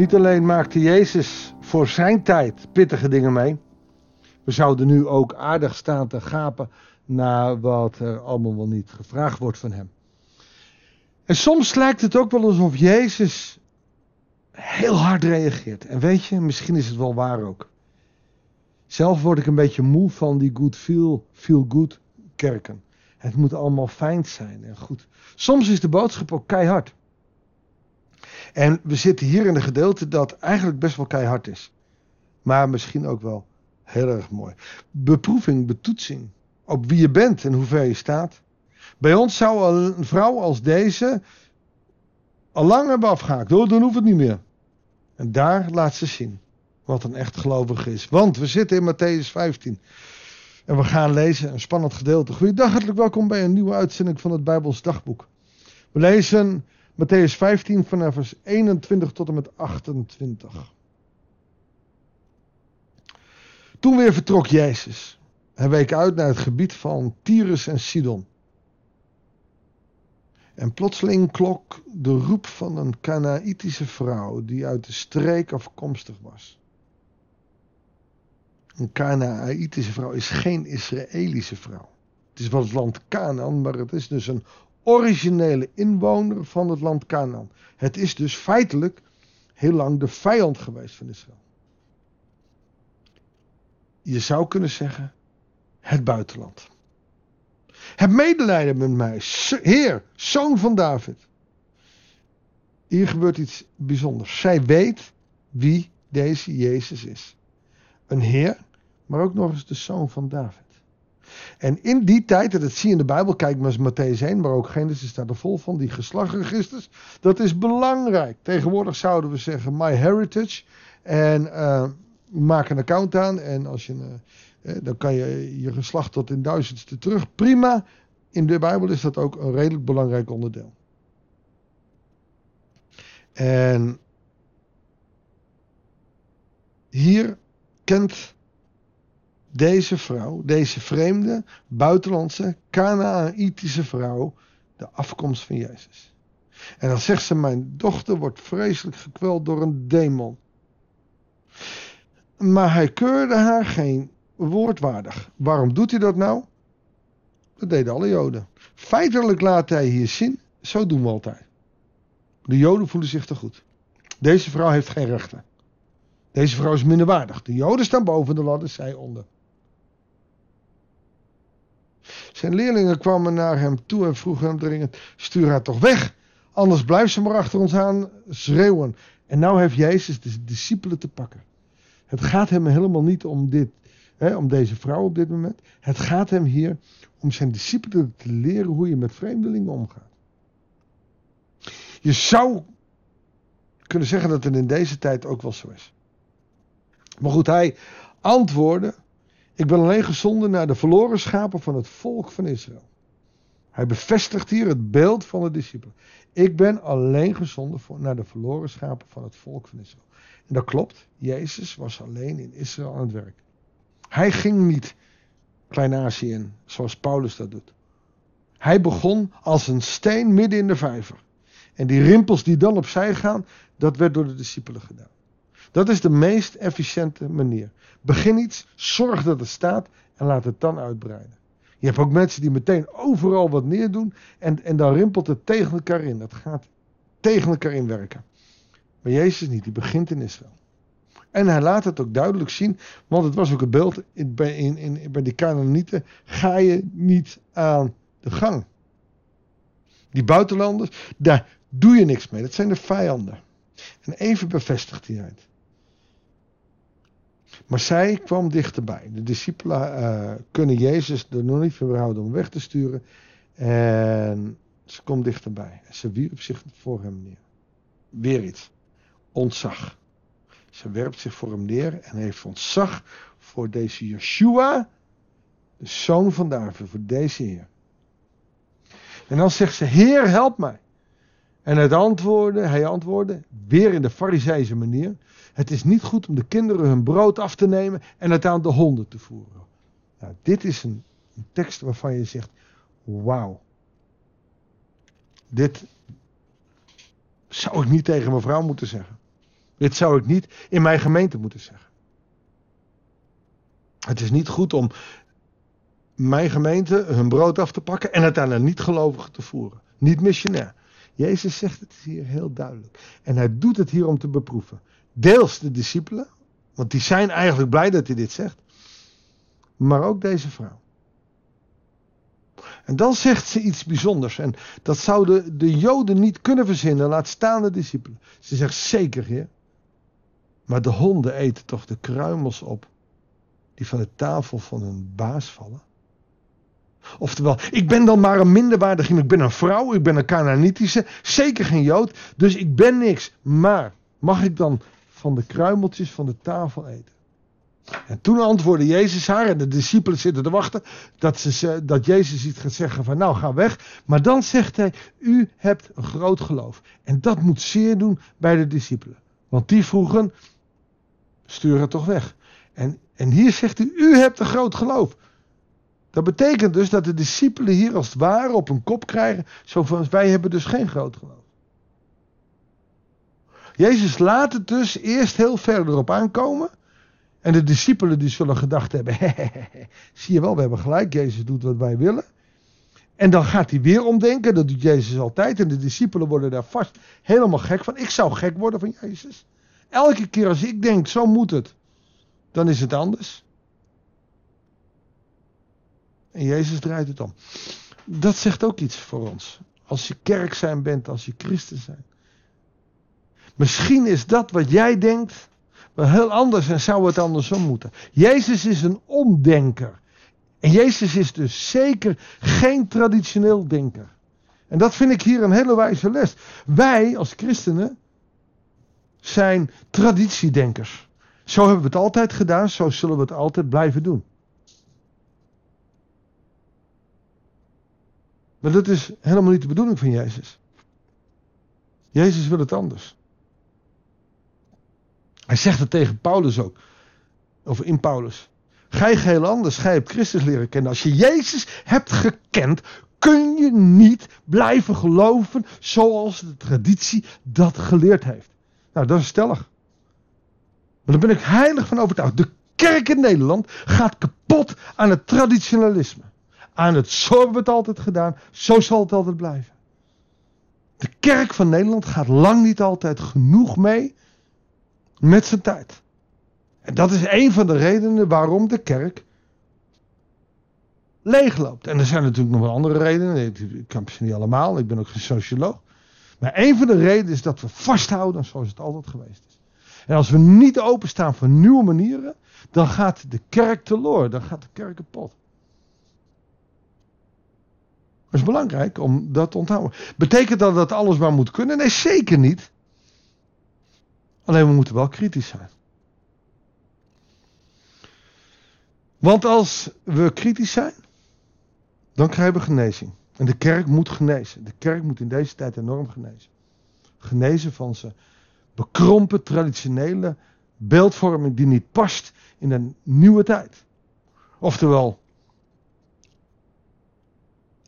Niet alleen maakte Jezus voor zijn tijd pittige dingen mee. We zouden nu ook aardig staan te gapen naar wat er allemaal wel niet gevraagd wordt van hem. En soms lijkt het ook wel alsof Jezus heel hard reageert. En weet je, misschien is het wel waar ook. Zelf word ik een beetje moe van die good feel, feel good kerken. Het moet allemaal fijn zijn en goed. Soms is de boodschap ook keihard. En we zitten hier in een gedeelte dat eigenlijk best wel keihard is. Maar misschien ook wel heel erg mooi. Beproeving, betoetsing. Op wie je bent en hoe ver je staat. Bij ons zou een vrouw als deze al lang hebben afgehaakt. Oh, dan hoeft het niet meer. En daar laat ze zien wat een echt gelovige is. Want we zitten in Matthäus 15. En we gaan lezen een spannend gedeelte. Goeiedag, hartelijk welkom bij een nieuwe uitzending van het Bijbels Dagboek. We lezen Matthäus 15 vanaf vers 21 tot en met 28. Toen weer vertrok Jezus. Hij week uit naar het gebied van Tyrus en Sidon. En plotseling klonk de roep van een Kanaïtische vrouw die uit de streek afkomstig was. Een Kanaïtische vrouw is geen Israëlische vrouw. Het is wel het land Canaan, maar het is dus een originele inwoner van het land Canaan. Het is dus feitelijk heel lang de vijand geweest van Israël. Je zou kunnen zeggen, het buitenland. Heb medelijden met mij, Heer, zoon van David. Hier gebeurt iets bijzonders. Zij weet wie deze Jezus is. Een Heer, maar ook nog eens de zoon van David. En in die tijd, en dat zie je in de Bijbel, kijk maar eens Matthäus 1, maar ook Genesis staat er vol van, die geslachtregisters. Dat is belangrijk. Tegenwoordig zouden we zeggen My Heritage. En uh, maak een account aan en als je, uh, dan kan je je geslacht tot in duizendste terug. Prima. In de Bijbel is dat ook een redelijk belangrijk onderdeel. En hier kent deze vrouw, deze vreemde, buitenlandse, Canaanitische vrouw, de afkomst van Jezus. En dan zegt ze: Mijn dochter wordt vreselijk gekweld door een demon. Maar hij keurde haar geen woord waardig. Waarom doet hij dat nou? Dat deden alle Joden. Feitelijk laat hij hier zien: zo doen we altijd. De Joden voelen zich te goed. Deze vrouw heeft geen rechten. Deze vrouw is minderwaardig. De Joden staan boven de ladder, zij onder. Zijn leerlingen kwamen naar hem toe en vroegen hem dringend: Stuur haar toch weg, anders blijft ze maar achter ons aan schreeuwen. En nou heeft Jezus de discipelen te pakken. Het gaat hem helemaal niet om dit, hè, om deze vrouw op dit moment. Het gaat hem hier om zijn discipelen te leren hoe je met vreemdelingen omgaat. Je zou kunnen zeggen dat het in deze tijd ook wel zo is. Maar goed, hij antwoordde ik ben alleen gezonden naar de verloren schapen van het volk van Israël. Hij bevestigt hier het beeld van de discipelen. Ik ben alleen gezonden voor, naar de verloren schapen van het volk van Israël. En dat klopt, Jezus was alleen in Israël aan het werk. Hij ging niet Klein-Azië in, zoals Paulus dat doet. Hij begon als een steen midden in de vijver. En die rimpels die dan opzij gaan, dat werd door de discipelen gedaan. Dat is de meest efficiënte manier. Begin iets, zorg dat het staat en laat het dan uitbreiden. Je hebt ook mensen die meteen overal wat neerdoen en, en dan rimpelt het tegen elkaar in. Dat gaat tegen elkaar inwerken. Maar Jezus niet, die begint in Israël. En hij laat het ook duidelijk zien, want het was ook het beeld bij, in, in, bij de Canaanieten. Ga je niet aan de gang. Die buitenlanders, daar doe je niks mee. Dat zijn de vijanden. En even bevestigt hij het. Maar zij kwam dichterbij. De discipelen uh, kunnen Jezus er nog niet van weerhouden om weg te sturen. En ze komt dichterbij. En ze wierp zich voor hem neer. Weer iets. Ontzag. Ze werpt zich voor hem neer en heeft ontzag voor deze Yeshua, de zoon van David, voor deze Heer. En dan zegt ze: Heer, help mij. En het antwoordde, hij antwoordde, weer in de Fariseese manier. Het is niet goed om de kinderen hun brood af te nemen en het aan de honden te voeren. Nou, dit is een, een tekst waarvan je zegt, wauw. Dit zou ik niet tegen mijn vrouw moeten zeggen. Dit zou ik niet in mijn gemeente moeten zeggen. Het is niet goed om mijn gemeente hun brood af te pakken en het aan een niet-gelovige te voeren. Niet missionair. Jezus zegt het hier heel duidelijk. En hij doet het hier om te beproeven. Deels de discipelen, want die zijn eigenlijk blij dat hij dit zegt. Maar ook deze vrouw. En dan zegt ze iets bijzonders. En dat zouden de Joden niet kunnen verzinnen, laat staan de discipelen. Ze zegt zeker, heer. Maar de honden eten toch de kruimels op die van de tafel van hun baas vallen? Oftewel, ik ben dan maar een minderwaardige, ik ben een vrouw, ik ben een Canaanitische, zeker geen Jood, dus ik ben niks. Maar mag ik dan van de kruimeltjes van de tafel eten? En toen antwoordde Jezus haar en de discipelen zitten te wachten dat, ze, dat Jezus iets gaat zeggen van nou ga weg. Maar dan zegt hij, u hebt een groot geloof. En dat moet zeer doen bij de discipelen. Want die vroegen, stuur het toch weg. En, en hier zegt hij, u hebt een groot geloof. Dat betekent dus dat de discipelen hier als het ware op een kop krijgen. Zo van, wij hebben dus geen groot geloof. Jezus laat het dus eerst heel verder op aankomen. En de discipelen die zullen gedacht hebben, zie je wel, we hebben gelijk, Jezus doet wat wij willen. En dan gaat hij weer omdenken, dat doet Jezus altijd. En de discipelen worden daar vast helemaal gek van. Ik zou gek worden van Jezus. Elke keer als ik denk, zo moet het, dan is het anders. En Jezus draait het om. Dat zegt ook iets voor ons. Als je kerk zijn bent, als je christen zijn. Misschien is dat wat jij denkt wel heel anders en zou het andersom moeten. Jezus is een omdenker. En Jezus is dus zeker geen traditioneel denker. En dat vind ik hier een hele wijze les. Wij als christenen zijn traditiedenkers. Zo hebben we het altijd gedaan, zo zullen we het altijd blijven doen. Maar dat is helemaal niet de bedoeling van Jezus. Jezus wil het anders. Hij zegt het tegen Paulus ook. Of in Paulus. Gij geheel anders, gij hebt Christus leren kennen. Als je Jezus hebt gekend, kun je niet blijven geloven zoals de traditie dat geleerd heeft. Nou, dat is stellig. Maar daar ben ik heilig van overtuigd. De kerk in Nederland gaat kapot aan het traditionalisme. Aan het zo hebben we het altijd gedaan, zo zal het altijd blijven. De kerk van Nederland gaat lang niet altijd genoeg mee met zijn tijd. En dat is een van de redenen waarom de kerk leegloopt. En er zijn natuurlijk nog wel andere redenen. Ik, kan ze niet allemaal, ik ben ook geen socioloog. Maar een van de redenen is dat we vasthouden zoals het altijd geweest is. En als we niet openstaan voor nieuwe manieren, dan gaat de kerk teloor, dan gaat de kerk kapot. Dat is belangrijk om dat te onthouden. Betekent dat dat alles maar moet kunnen? Nee, zeker niet. Alleen we moeten wel kritisch zijn. Want als we kritisch zijn, dan krijgen we genezing. En de kerk moet genezen. De kerk moet in deze tijd enorm genezen. Genezen van zijn bekrompen traditionele beeldvorming die niet past in een nieuwe tijd. Oftewel,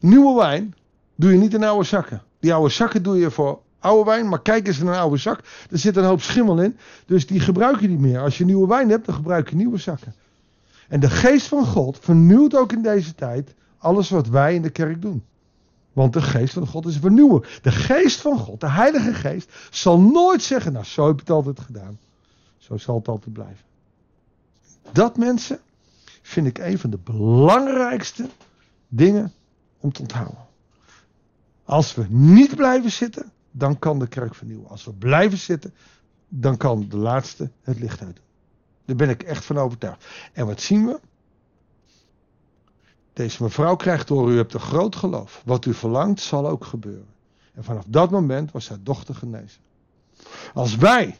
nieuwe wijn doe je niet in oude zakken. Die oude zakken doe je voor oude wijn, maar kijk eens naar een oude zak. Er zit een hoop schimmel in, dus die gebruik je niet meer. Als je nieuwe wijn hebt, dan gebruik je nieuwe zakken. En de geest van God vernieuwt ook in deze tijd alles wat wij in de kerk doen. Want de geest van God is vernieuwen. De geest van God, de heilige geest, zal nooit zeggen, nou zo heb ik het altijd gedaan. Zo zal het altijd blijven. Dat mensen, vind ik een van de belangrijkste dingen om te onthouden. Als we niet blijven zitten, dan kan de kerk vernieuwen. Als we blijven zitten, dan kan de laatste het licht uit. Daar ben ik echt van overtuigd. En wat zien we? Deze mevrouw krijgt door u hebt een groot geloof. Wat u verlangt zal ook gebeuren. En vanaf dat moment was haar dochter genezen. Als wij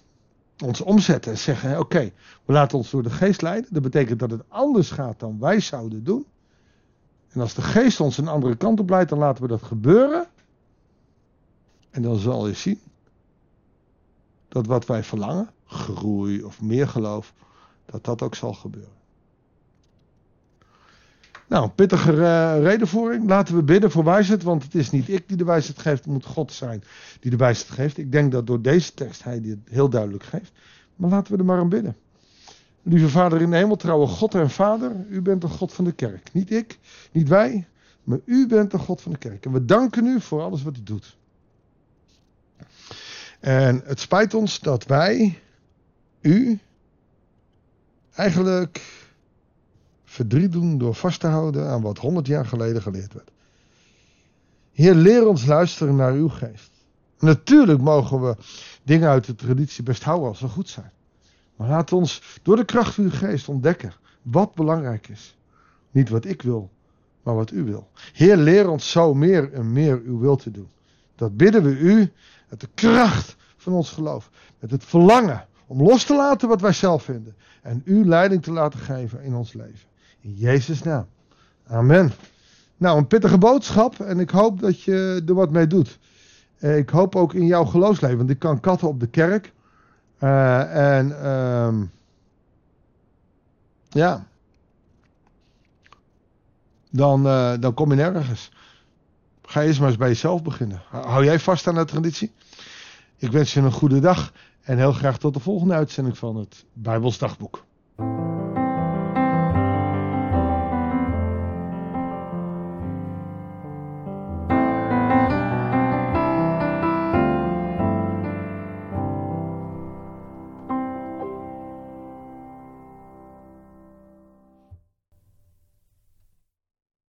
ons omzetten en zeggen: Oké, we laten ons door de geest leiden. Dat betekent dat het anders gaat dan wij zouden doen. En als de geest ons een andere kant op leidt, dan laten we dat gebeuren. En dan zal je zien dat wat wij verlangen, groei of meer geloof, dat dat ook zal gebeuren. Nou, pittige uh, redenvoering. Laten we bidden voor wijsheid, want het is niet ik die de wijsheid geeft, het moet God zijn die de wijsheid geeft. Ik denk dat door deze tekst hij dit heel duidelijk geeft. Maar laten we er maar aan bidden. Lieve Vader in de hemel, trouwe God en Vader, u bent de God van de kerk. Niet ik, niet wij, maar u bent de God van de kerk. En we danken u voor alles wat u doet. En het spijt ons dat wij u eigenlijk verdriet doen door vast te houden aan wat honderd jaar geleden geleerd werd. Heer, leer ons luisteren naar uw geest. Natuurlijk mogen we dingen uit de traditie best houden als ze goed zijn. Maar laat ons door de kracht van uw geest ontdekken wat belangrijk is. Niet wat ik wil, maar wat u wil. Heer, leer ons zo meer en meer uw wil te doen. Dat bidden we u met de kracht van ons geloof. Met het verlangen om los te laten wat wij zelf vinden. En u leiding te laten geven in ons leven. In Jezus' naam. Amen. Nou, een pittige boodschap en ik hoop dat je er wat mee doet. Ik hoop ook in jouw geloofsleven, want ik kan katten op de kerk. Uh, en um, ja, dan, uh, dan kom je nergens. Ga eerst maar eens bij jezelf beginnen. Hou jij vast aan de traditie? Ik wens je een goede dag en heel graag tot de volgende uitzending van het Bijbels Dagboek.